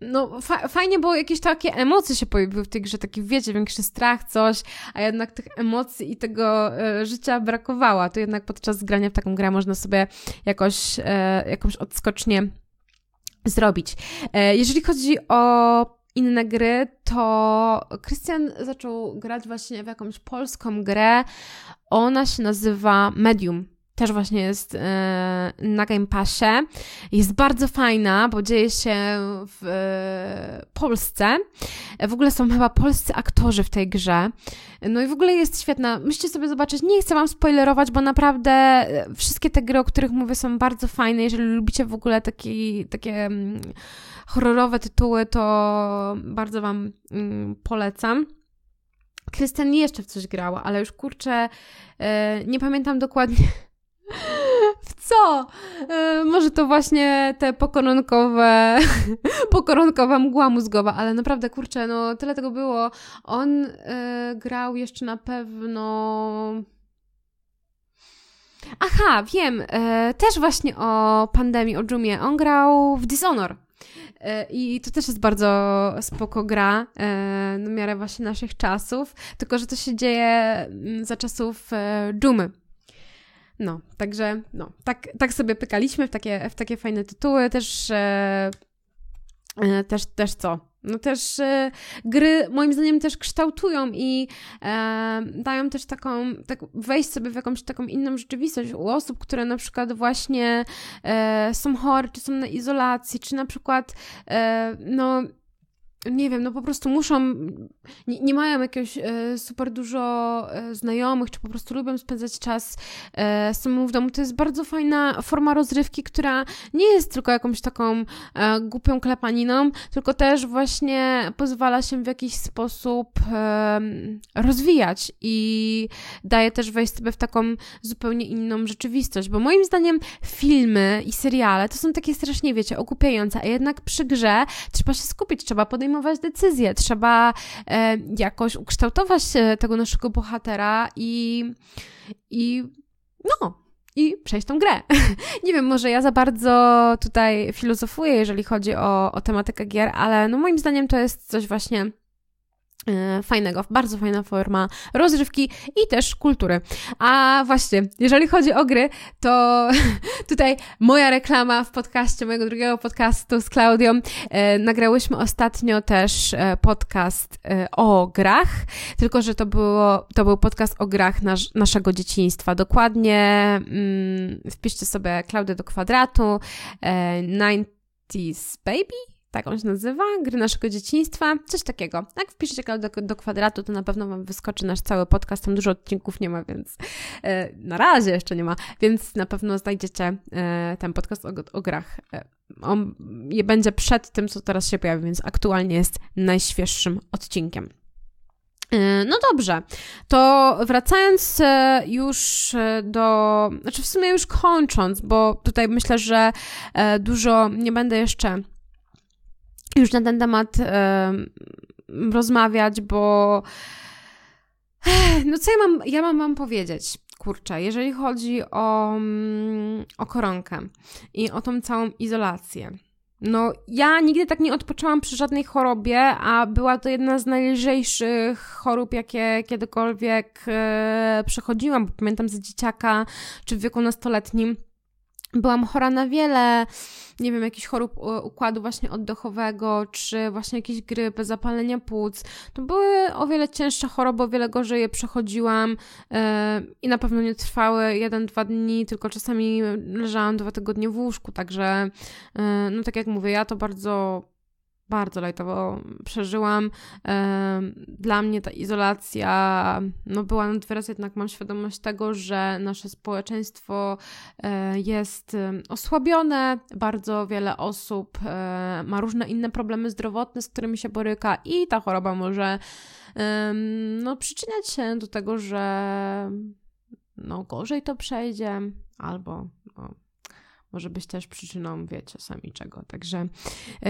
no fa fajnie, bo jakieś takie emocje się pojawiły w tej grze, taki wiecie, większy strach, coś, a jednak tych emocji i tego e, życia brakowało. To jednak podczas grania w taką grę można sobie jakoś, e, jakąś odskocznie zrobić. E, jeżeli chodzi o inne gry, to Krystian zaczął grać właśnie w jakąś polską grę. Ona się nazywa Medium też właśnie jest e, na Game Passie. Jest bardzo fajna, bo dzieje się w e, Polsce. W ogóle są chyba polscy aktorzy w tej grze. No i w ogóle jest świetna. Musicie sobie zobaczyć. Nie chcę Wam spoilerować, bo naprawdę e, wszystkie te gry, o których mówię, są bardzo fajne. Jeżeli lubicie w ogóle taki, takie mm, horrorowe tytuły, to bardzo Wam mm, polecam. Krystian jeszcze w coś grała, ale już kurczę, nie pamiętam dokładnie w co? E, może to właśnie te pokoronkowe, pokoronkowa mgła mózgowa, ale naprawdę, kurczę, no tyle tego było. On e, grał jeszcze na pewno... Aha, wiem, e, też właśnie o pandemii, o dżumie. On grał w Dishonor. I to też jest bardzo spoko gra, na miarę właśnie naszych czasów, tylko że to się dzieje mm, za czasów dżumy. No, także no, tak, tak sobie pykaliśmy w takie, w takie fajne tytuły, też, e, e, też, też co? No też e, gry moim zdaniem też kształtują i e, dają też taką, tak wejść sobie w jakąś taką inną rzeczywistość u osób, które na przykład właśnie e, są chore, czy są na izolacji, czy na przykład e, no nie wiem, no po prostu muszą, nie, nie mają jakiegoś e, super dużo e, znajomych, czy po prostu lubią spędzać czas e, samemu w domu. To jest bardzo fajna forma rozrywki, która nie jest tylko jakąś taką e, głupią klepaniną, tylko też właśnie pozwala się w jakiś sposób rozwijać i daje też wejść sobie w taką zupełnie inną rzeczywistość, bo moim zdaniem filmy i seriale to są takie strasznie, wiecie, okupiające, a jednak przy grze trzeba się skupić, trzeba podejmować podejmować decyzje, trzeba e, jakoś ukształtować e, tego naszego bohatera i, i no, i przejść tą grę. Nie wiem, może ja za bardzo tutaj filozofuję, jeżeli chodzi o, o tematykę gier, ale no moim zdaniem to jest coś właśnie fajnego, bardzo fajna forma rozrywki i też kultury. A właśnie, jeżeli chodzi o gry, to tutaj moja reklama w podcaście, mojego drugiego podcastu z Klaudią. E, nagrałyśmy ostatnio też e, podcast e, o grach, tylko że to, było, to był podcast o grach nas, naszego dzieciństwa. Dokładnie mm, wpiszcie sobie Klaudię do kwadratu, e, 90s Baby tak on się nazywa, gry naszego dzieciństwa, coś takiego. Jak wpiszecie do, do kwadratu, to na pewno Wam wyskoczy nasz cały podcast, tam dużo odcinków nie ma, więc e, na razie jeszcze nie ma, więc na pewno znajdziecie e, ten podcast o, o grach. E, on je będzie przed tym, co teraz się pojawi, więc aktualnie jest najświeższym odcinkiem. E, no dobrze, to wracając e, już e, do, znaczy w sumie już kończąc, bo tutaj myślę, że dużo nie będę jeszcze już na ten temat rozmawiać, bo no co ja mam, ja mam wam powiedzieć? Kurczę, jeżeli chodzi o, mm, o koronkę i o tą całą izolację, no, ja nigdy tak nie odpoczęłam przy żadnej chorobie, a była to jedna z najlżejszych chorób, jakie kiedykolwiek e, przechodziłam. Bo pamiętam za dzieciaka czy w wieku nastoletnim byłam chora na wiele, nie wiem, jakichś chorób układu właśnie oddechowego, czy właśnie jakieś grypy, zapalenia płuc. To były o wiele cięższe choroby, o wiele gorzej je przechodziłam yy, i na pewno nie trwały jeden, dwa dni, tylko czasami leżałam dwa tygodnie w łóżku, także yy, no tak jak mówię, ja to bardzo bardzo lajtowo przeżyłam. Dla mnie ta izolacja no była nad wyraz, jednak mam świadomość tego, że nasze społeczeństwo e, jest osłabione, bardzo wiele osób e, ma różne inne problemy zdrowotne, z którymi się boryka i ta choroba może no, przyczyniać się do tego, że no, gorzej to przejdzie, albo no, może być też przyczyną, wiecie, sami czego. Także yy,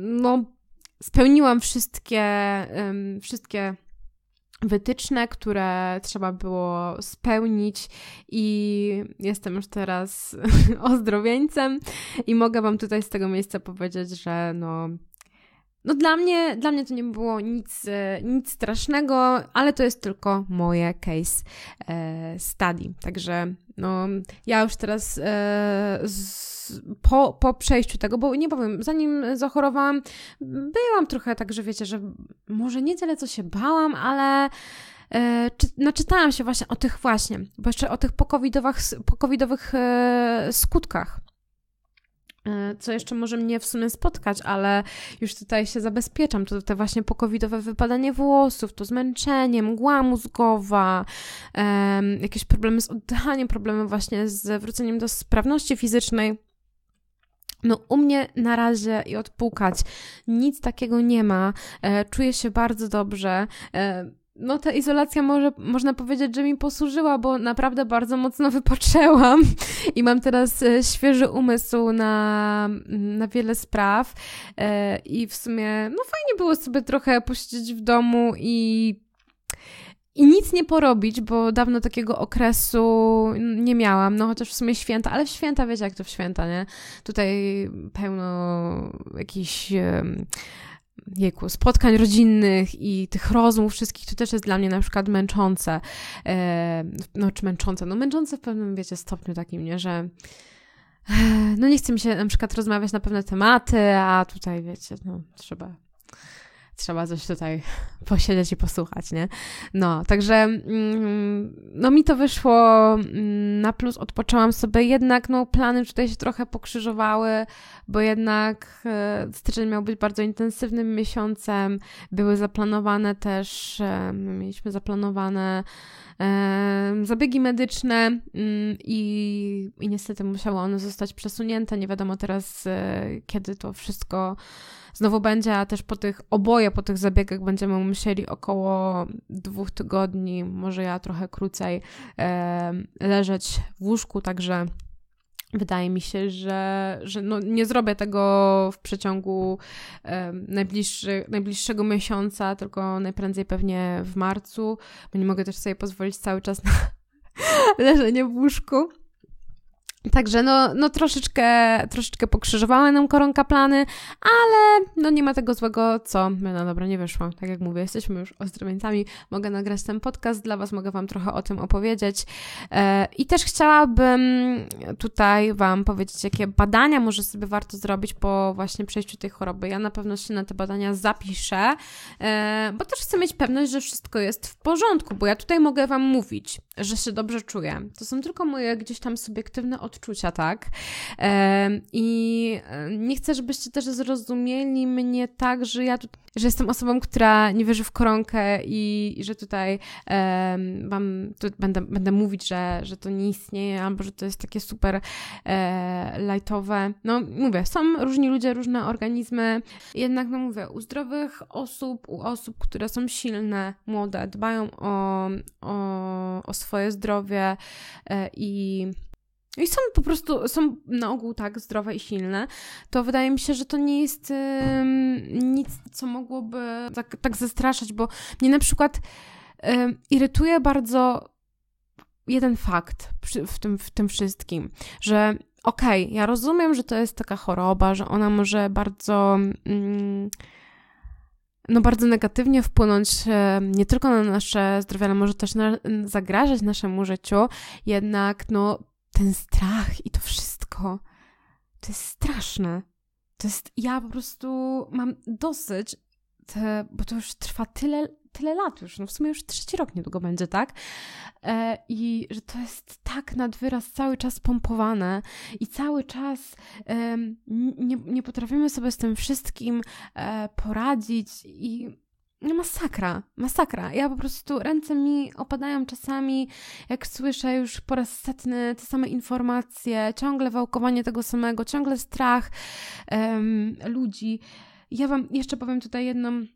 no, spełniłam wszystkie, wszystkie wytyczne, które trzeba było spełnić i jestem już teraz ozdrowieńcem i mogę Wam tutaj z tego miejsca powiedzieć, że no no dla mnie, dla mnie to nie było nic, e, nic strasznego, ale to jest tylko moje case e, study. Także no, ja już teraz e, z, po, po przejściu tego, bo nie powiem, zanim zachorowałam, byłam trochę tak, że wiecie, że może nie tyle co się bałam, ale czy, naczytałam się właśnie o tych właśnie, bo jeszcze o tych pokowidowych, pokowidowych skutkach co jeszcze może mnie w sumie spotkać, ale już tutaj się zabezpieczam. To te właśnie pokowidowe wypadanie włosów, to zmęczenie, mgła mózgowa, um, jakieś problemy z oddychaniem, problemy właśnie z wróceniem do sprawności fizycznej. No, u mnie na razie i odpukać nic takiego nie ma. E, czuję się bardzo dobrze. E, no ta izolacja może, można powiedzieć, że mi posłużyła, bo naprawdę bardzo mocno wypoczęłam i mam teraz e, świeży umysł na, na wiele spraw e, i w sumie no fajnie było sobie trochę posiedzieć w domu i i nic nie porobić, bo dawno takiego okresu nie miałam, no chociaż w sumie święta, ale w święta, wiecie jak to w święta, nie? Tutaj pełno jakichś jejku, spotkań rodzinnych i tych rozmów wszystkich, to też jest dla mnie na przykład męczące. E, no, czy męczące? No, męczące w pewnym, wiecie, stopniu takim, nie, że e, no nie chce mi się na przykład rozmawiać na pewne tematy, a tutaj, wiecie, no, trzeba trzeba coś tutaj posiedzieć i posłuchać, nie? No, także mm, no mi to wyszło mm, na plus, odpoczęłam sobie, jednak no plany tutaj się trochę pokrzyżowały, bo jednak e, styczeń miał być bardzo intensywnym miesiącem, były zaplanowane też, e, mieliśmy zaplanowane e, zabiegi medyczne mm, i, i niestety musiały one zostać przesunięte, nie wiadomo teraz kiedy to wszystko znowu będzie, też po tych, oboje po tych zabiegach będziemy musieli około dwóch tygodni, może ja trochę krócej, leżeć w łóżku, także Wydaje mi się, że, że no nie zrobię tego w przeciągu najbliższy, najbliższego miesiąca, tylko najprędzej pewnie w marcu, bo nie mogę też sobie pozwolić cały czas na leżenie w łóżku. Także no, no troszeczkę, troszeczkę pokrzyżowała nam koronka plany, ale no nie ma tego złego, co no dobra, nie wyszło. Tak jak mówię, jesteśmy już ozdrowieńcami, mogę nagrać ten podcast dla Was, mogę Wam trochę o tym opowiedzieć. E, I też chciałabym tutaj Wam powiedzieć, jakie badania może sobie warto zrobić po właśnie przejściu tej choroby. Ja na pewno się na te badania zapiszę, e, bo też chcę mieć pewność, że wszystko jest w porządku, bo ja tutaj mogę Wam mówić, że się dobrze czuję. To są tylko moje gdzieś tam subiektywne odczucia, tak? I nie chcę, żebyście też zrozumieli mnie tak, że ja że jestem osobą, która nie wierzy w koronkę i, i że tutaj wam tu będę, będę mówić, że, że to nie istnieje, albo że to jest takie super e, lightowe. No mówię, są różni ludzie, różne organizmy, jednak no mówię, u zdrowych osób, u osób, które są silne, młode, dbają o, o, o swoje zdrowie e, i i są po prostu, są na ogół tak zdrowe i silne, to wydaje mi się, że to nie jest nic, co mogłoby tak, tak zastraszać, bo mnie na przykład irytuje bardzo jeden fakt przy, w, tym, w tym wszystkim, że okej, okay, ja rozumiem, że to jest taka choroba, że ona może bardzo. No bardzo negatywnie wpłynąć nie tylko na nasze zdrowie, ale może też na, zagrażać naszemu życiu, jednak no ten strach i to wszystko, to jest straszne. To jest, ja po prostu mam dosyć, te, bo to już trwa tyle, tyle lat już, no w sumie już trzeci rok niedługo będzie, tak? E, I że to jest tak nad wyraz cały czas pompowane i cały czas e, nie, nie potrafimy sobie z tym wszystkim e, poradzić i no masakra, masakra. Ja po prostu, ręce mi opadają czasami, jak słyszę już po raz setny te same informacje, ciągle wałkowanie tego samego, ciągle strach um, ludzi. Ja Wam jeszcze powiem tutaj jedną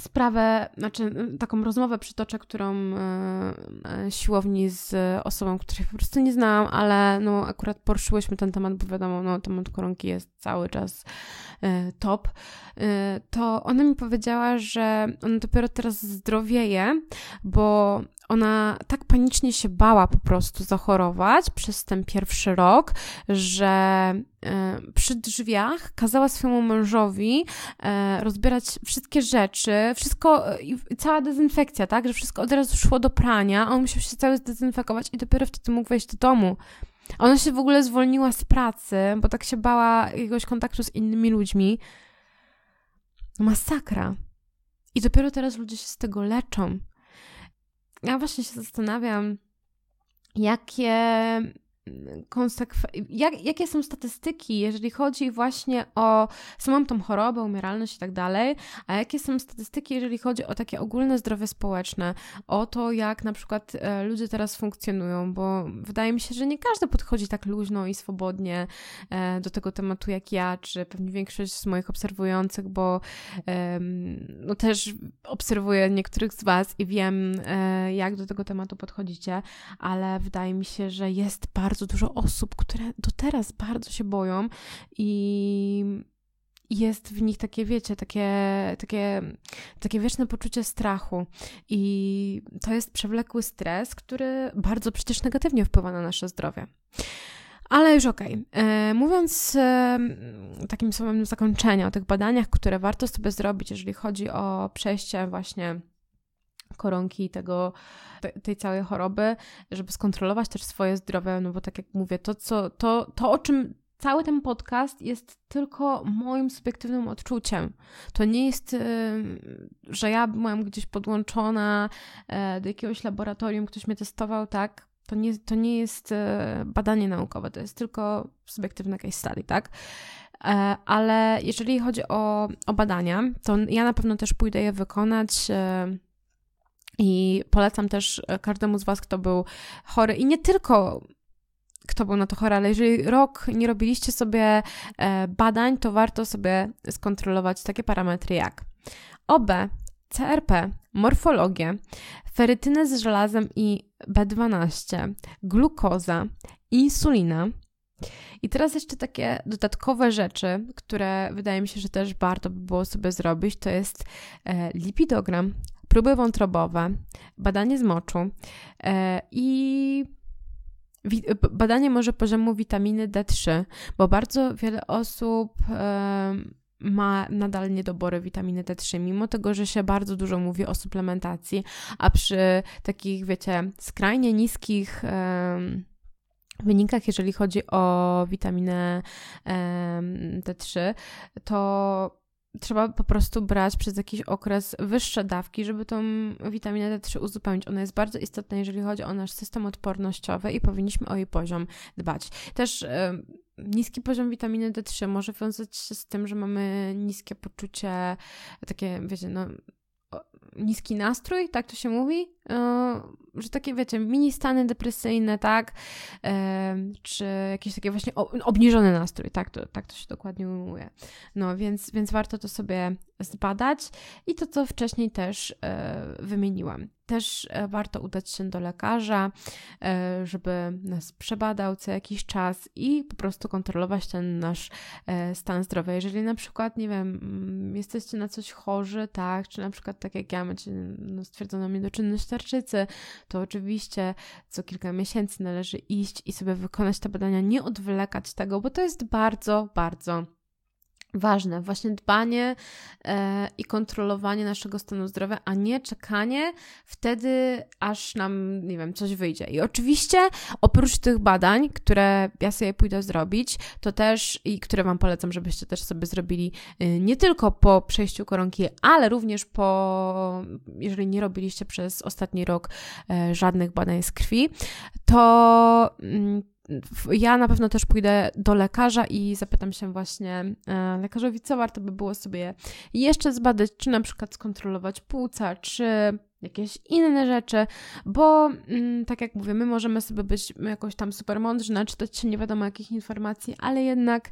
sprawę, znaczy taką rozmowę przytoczę, którą e, siłowni z osobą, której po prostu nie znałam, ale no akurat poruszyłyśmy ten temat, bo wiadomo, no temat koronki jest cały czas e, top, e, to ona mi powiedziała, że ona dopiero teraz zdrowieje, bo ona tak panicznie się bała po prostu zachorować przez ten pierwszy rok, że e, przy drzwiach kazała swojemu mężowi e, rozbierać wszystkie rzeczy, wszystko, e, cała dezynfekcja, tak, że wszystko od razu szło do prania, on musiał się cały zdezynfekować i dopiero wtedy mógł wejść do domu. Ona się w ogóle zwolniła z pracy, bo tak się bała jakiegoś kontaktu z innymi ludźmi. Masakra. I dopiero teraz ludzie się z tego leczą ja właśnie się zastanawiam, jakie konsekwe- jak, jakie są statystyki, jeżeli chodzi właśnie o samą tą chorobę, umieralność i tak dalej, a jakie są statystyki, jeżeli chodzi o takie ogólne zdrowie społeczne, o to, jak na przykład e, ludzie teraz funkcjonują, bo wydaje mi się, że nie każdy podchodzi tak luźno i swobodnie e, do tego tematu jak ja, czy pewnie większość z moich obserwujących, bo no też obserwuję niektórych z Was i wiem, e, jak do tego tematu podchodzicie, ale wydaje mi się, że jest bardzo bardzo dużo osób, które do teraz bardzo się boją i jest w nich takie, wiecie, takie, takie, takie wieczne poczucie strachu. I to jest przewlekły stres, który bardzo przecież negatywnie wpływa na nasze zdrowie. Ale już okej. Okay. E, mówiąc e, takim słowem zakończenia o tych badaniach, które warto sobie zrobić, jeżeli chodzi o przejście właśnie koronki tego, tej całej choroby, żeby skontrolować też swoje zdrowie, no bo tak jak mówię, to, co, to, to o czym cały ten podcast jest tylko moim subiektywnym odczuciem. To nie jest, że ja byłam gdzieś podłączona e, do jakiegoś laboratorium, ktoś mnie testował, tak? To nie, to nie jest e, badanie naukowe, to jest tylko subiektywne case study, tak? E, ale jeżeli chodzi o, o badania, to ja na pewno też pójdę je wykonać i polecam też e, każdemu z Was, kto był chory i nie tylko kto był na to chory, ale jeżeli rok nie robiliście sobie e, badań, to warto sobie skontrolować takie parametry jak OB, CRP, morfologię, ferytynę z żelazem i B12, glukoza, insulina. I teraz jeszcze takie dodatkowe rzeczy, które wydaje mi się, że też warto by było sobie zrobić, to jest e, lipidogram, próby wątrobowe, badanie z moczu e, i badanie może poziomu witaminy D3, bo bardzo wiele osób e, ma nadal niedobory witaminy D3, mimo tego, że się bardzo dużo mówi o suplementacji, a przy takich, wiecie, skrajnie niskich e, wynikach, jeżeli chodzi o witaminę D3, to trzeba po prostu brać przez jakiś okres wyższe dawki, żeby tą witaminę D3 uzupełnić. Ona jest bardzo istotna, jeżeli chodzi o nasz system odpornościowy i powinniśmy o jej poziom dbać. Też niski poziom witaminy D3 może wiązać się z tym, że mamy niskie poczucie, takie, wiecie, no, niski nastrój, tak to się mówi, e, że takie, wiecie, mini stany depresyjne, tak, czy jakieś takie właśnie obniżony nastrój, tak to, tak to się dokładnie ujmuje. No, więc, więc warto to sobie zbadać i to, co wcześniej też e, wymieniłam. Też e, warto udać się do lekarza, e, żeby nas przebadał co jakiś czas i po prostu kontrolować ten nasz stan zdrowia. Jeżeli na przykład, nie wiem, mm, jesteście na coś chorzy, tak, czy na przykład tak jak ja macie no, stwierdzoną niedoczynność tarczycy, to oczywiście co kilka miesięcy należy iść i sobie wykonać te badania, nie odwlekać tego, bo to jest bardzo, bardzo ważne, właśnie dbanie e, i kontrolowanie naszego stanu zdrowia, a nie czekanie wtedy, aż nam, nie wiem, coś wyjdzie. I oczywiście oprócz tych badań, które ja sobie pójdę zrobić, to też i które Wam polecam, żebyście też sobie zrobili y, nie tylko po przejściu koronki, ale również po, jeżeli nie robiliście przez ostatni rok e, żadnych badań z krwi, to mm, ja na pewno też pójdę do lekarza i zapytam się właśnie e, lekarzowi, co warto by było sobie jeszcze zbadać, czy na przykład skontrolować płuca, czy jakieś inne rzeczy, bo mm, tak jak mówię, my możemy sobie być jakoś tam super mądrzy, naczytać się nie wiadomo jakich informacji, ale jednak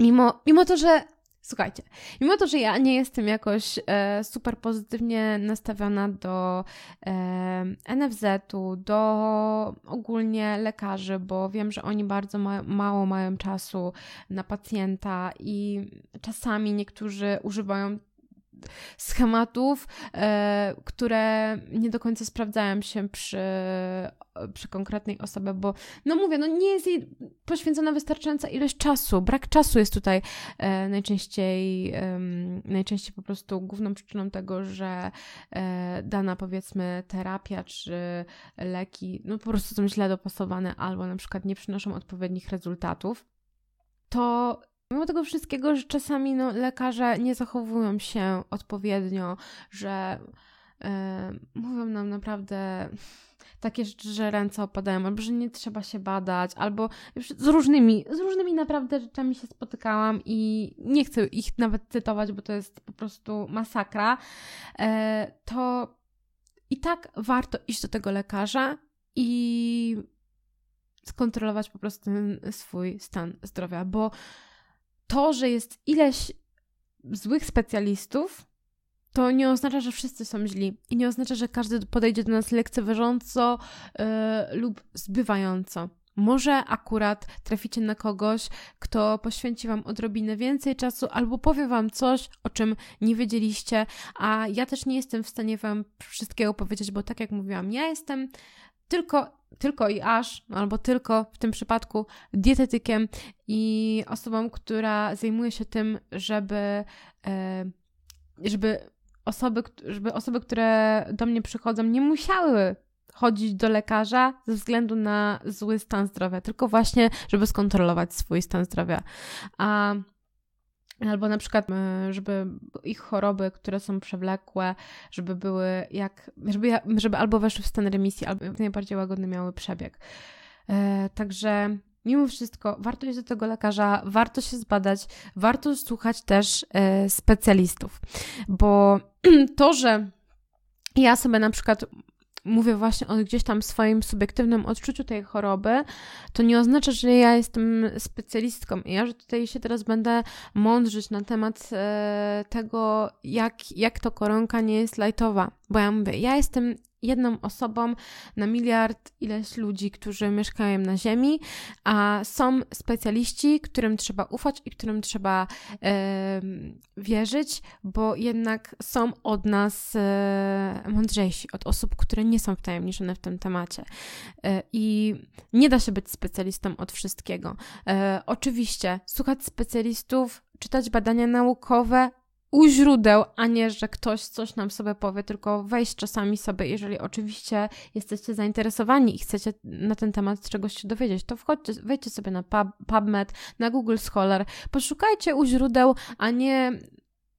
mimo, mimo to, że Słuchajcie, mimo to, że ja nie jestem jakoś e, super pozytywnie nastawiona do e, NFZ-u, do ogólnie lekarzy, bo wiem, że oni bardzo ma mało mają czasu na pacjenta i czasami niektórzy używają schematów, e, które nie do końca sprawdzają się przy, przy konkretnej osobie, bo no mówię, no nie jest jej poświęcona wystarczająca ilość czasu. Brak czasu jest tutaj e, najczęściej, najczęściej po prostu główną przyczyną tego, że e, dana powiedzmy terapia czy leki no po prostu są źle dopasowane albo na przykład nie przynoszą odpowiednich rezultatów. To Mimo tego wszystkiego, że czasami no, lekarze nie zachowują się odpowiednio, że yy, mówią nam naprawdę takie rzeczy, że ręce opadają, albo że nie trzeba się badać, albo z różnymi, z różnymi naprawdę rzeczami się spotykałam i nie chcę ich nawet cytować, bo to jest po prostu masakra, yy, to i tak warto iść do tego lekarza i skontrolować po prostu ten swój stan zdrowia, bo to, że jest ileś złych specjalistów, to nie oznacza, że wszyscy są źli i nie oznacza, że każdy podejdzie do nas lekceważąco yy, lub zbywająco. Może akurat traficie na kogoś, kto poświęci Wam odrobinę więcej czasu albo powie Wam coś, o czym nie wiedzieliście, a ja też nie jestem w stanie Wam wszystkiego powiedzieć, bo tak jak mówiłam, ja jestem tylko tylko i aż, albo tylko w tym przypadku dietetykiem i osobą, która zajmuje się tym, żeby, e, żeby osoby, żeby osoby, które do mnie przychodzą, nie musiały chodzić do lekarza ze względu na zły stan zdrowia, tylko właśnie, żeby skontrolować swój stan zdrowia. A Albo na przykład, e, żeby ich choroby, które są przewlekłe, żeby były jak, żeby, żeby albo weszły w stan remisji, albo jak najbardziej łagodny miały przebieg. E, także mimo wszystko warto iść do tego lekarza, warto się zbadać, warto słuchać też e, specjalistów, bo to, że ja sobie na przykład mówię właśnie o gdzieś tam swoim subiektywnym odczuciu tej choroby, to nie oznacza, że ja jestem specjalistką i ja, że tutaj się teraz będę mądrzyć na temat e, tego, jak, jak to koronka nie jest lajtowa. Bo ja mówię, ja jestem jedną osobą na miliard ileś ludzi, którzy mieszkają na Ziemi, a są specjaliści, którym trzeba ufać i którym trzeba e, wierzyć, bo jednak są od nas e, mądrzejsi, od osób, które nie są wtajemniczone w tym temacie. E, I nie da się być specjalistą od wszystkiego. E, oczywiście, słuchać specjalistów, czytać badania naukowe, u źródeł, a nie, że ktoś coś nam sobie powie, tylko wejść czasami sobie, jeżeli oczywiście jesteście zainteresowani i chcecie na ten temat czegoś się dowiedzieć, to wchodźcie, wejdźcie sobie na Pub, PubMed, na Google Scholar, poszukajcie u źródeł, a nie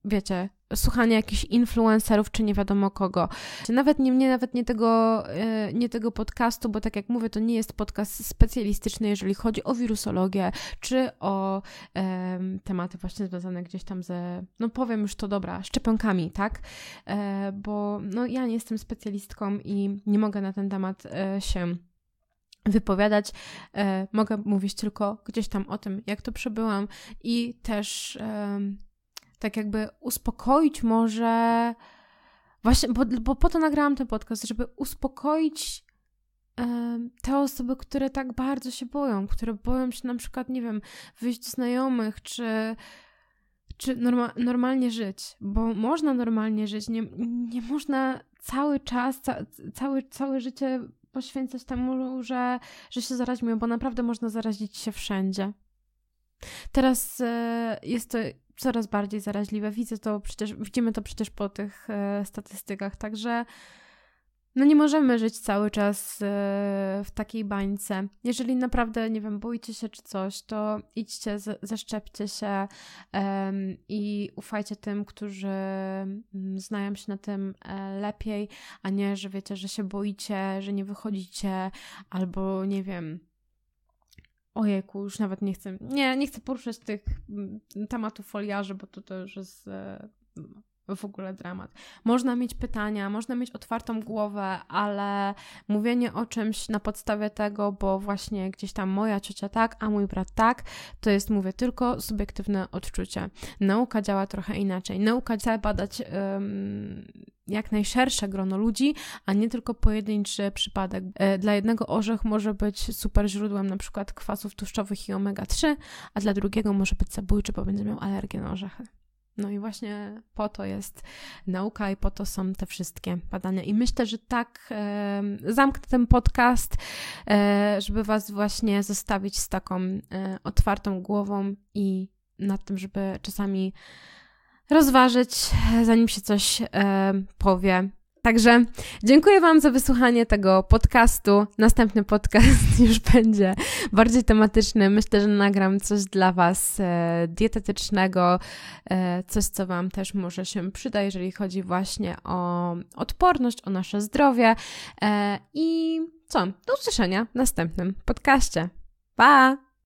wiecie, słuchania jakichś influencerów, czy nie wiadomo kogo. Nawet nie, nie, nawet nie tego, e, nie tego podcastu, bo tak jak mówię, to nie jest podcast specjalistyczny, jeżeli chodzi o wirusologię, czy o e, tematy właśnie związane gdzieś tam ze, no powiem już to dobra, szczepionkami, tak? E, bo no ja nie jestem specjalistką i nie mogę na ten temat e, się wypowiadać. E, mogę mówić tylko gdzieś tam o tym, jak to przebyłam i też tak jakby uspokoić może. Właśnie, bo, bo po to nagrałam ten podcast, żeby uspokoić te osoby, które tak bardzo się boją, które boją się na przykład, nie wiem, wyjść do znajomych, czy, czy norma normalnie żyć, bo można normalnie żyć, nie, nie można cały czas, ca całe, całe życie poświęcać temu, że, że się zarazimy, bo naprawdę można zarazić się wszędzie. Teraz e, jest to coraz bardziej zaraźliwe. Widzę to przecież, widzimy to przecież po tych e, statystykach, także no nie możemy żyć cały czas e, w takiej bańce. Jeżeli naprawdę, nie wiem, boicie się czy coś, to idźcie, z, zaszczepcie się i ufajcie tym, którzy mm, znają się na tym e, lepiej, a nie, że wiecie, że się boicie, że nie wychodzicie, albo nie wiem, Ojejku, już nawet nie chcę. Nie, nie chcę poruszać tych mm, tematów foliarzy, bo to, to już jest e, w ogóle dramat. Można mieć pytania, można mieć otwartą głowę, ale mówienie o czymś na podstawie tego, bo właśnie gdzieś tam moja ciocia tak, a mój brat tak, to jest, mówię, tylko subiektywne odczucie. Nauka działa trochę inaczej. Nauka chce badać um, jak najszersze grono ludzi, a nie tylko pojedynczy przypadek. E, dla jednego orzech może być super źródłem na przykład kwasów tłuszczowych i omega-3, a dla drugiego może być zabójczy, bo będzie miał alergię na orzechy. No i właśnie po to jest nauka i po to są te wszystkie badania. I myślę, że tak e, zamknę ten podcast, e, żeby Was właśnie zostawić z taką e, otwartą głową i nad tym, żeby czasami rozważyć, zanim się coś powie. Także dziękuję Wam za wysłuchanie tego podcastu. Następny podcast już będzie bardziej tematyczny. Myślę, że nagram coś dla Was e, dietetycznego, e, coś, co Wam też może się przyda, jeżeli chodzi właśnie o odporność, o nasze zdrowie. E, I co? Do usłyszenia w następnym podcaście. Pa!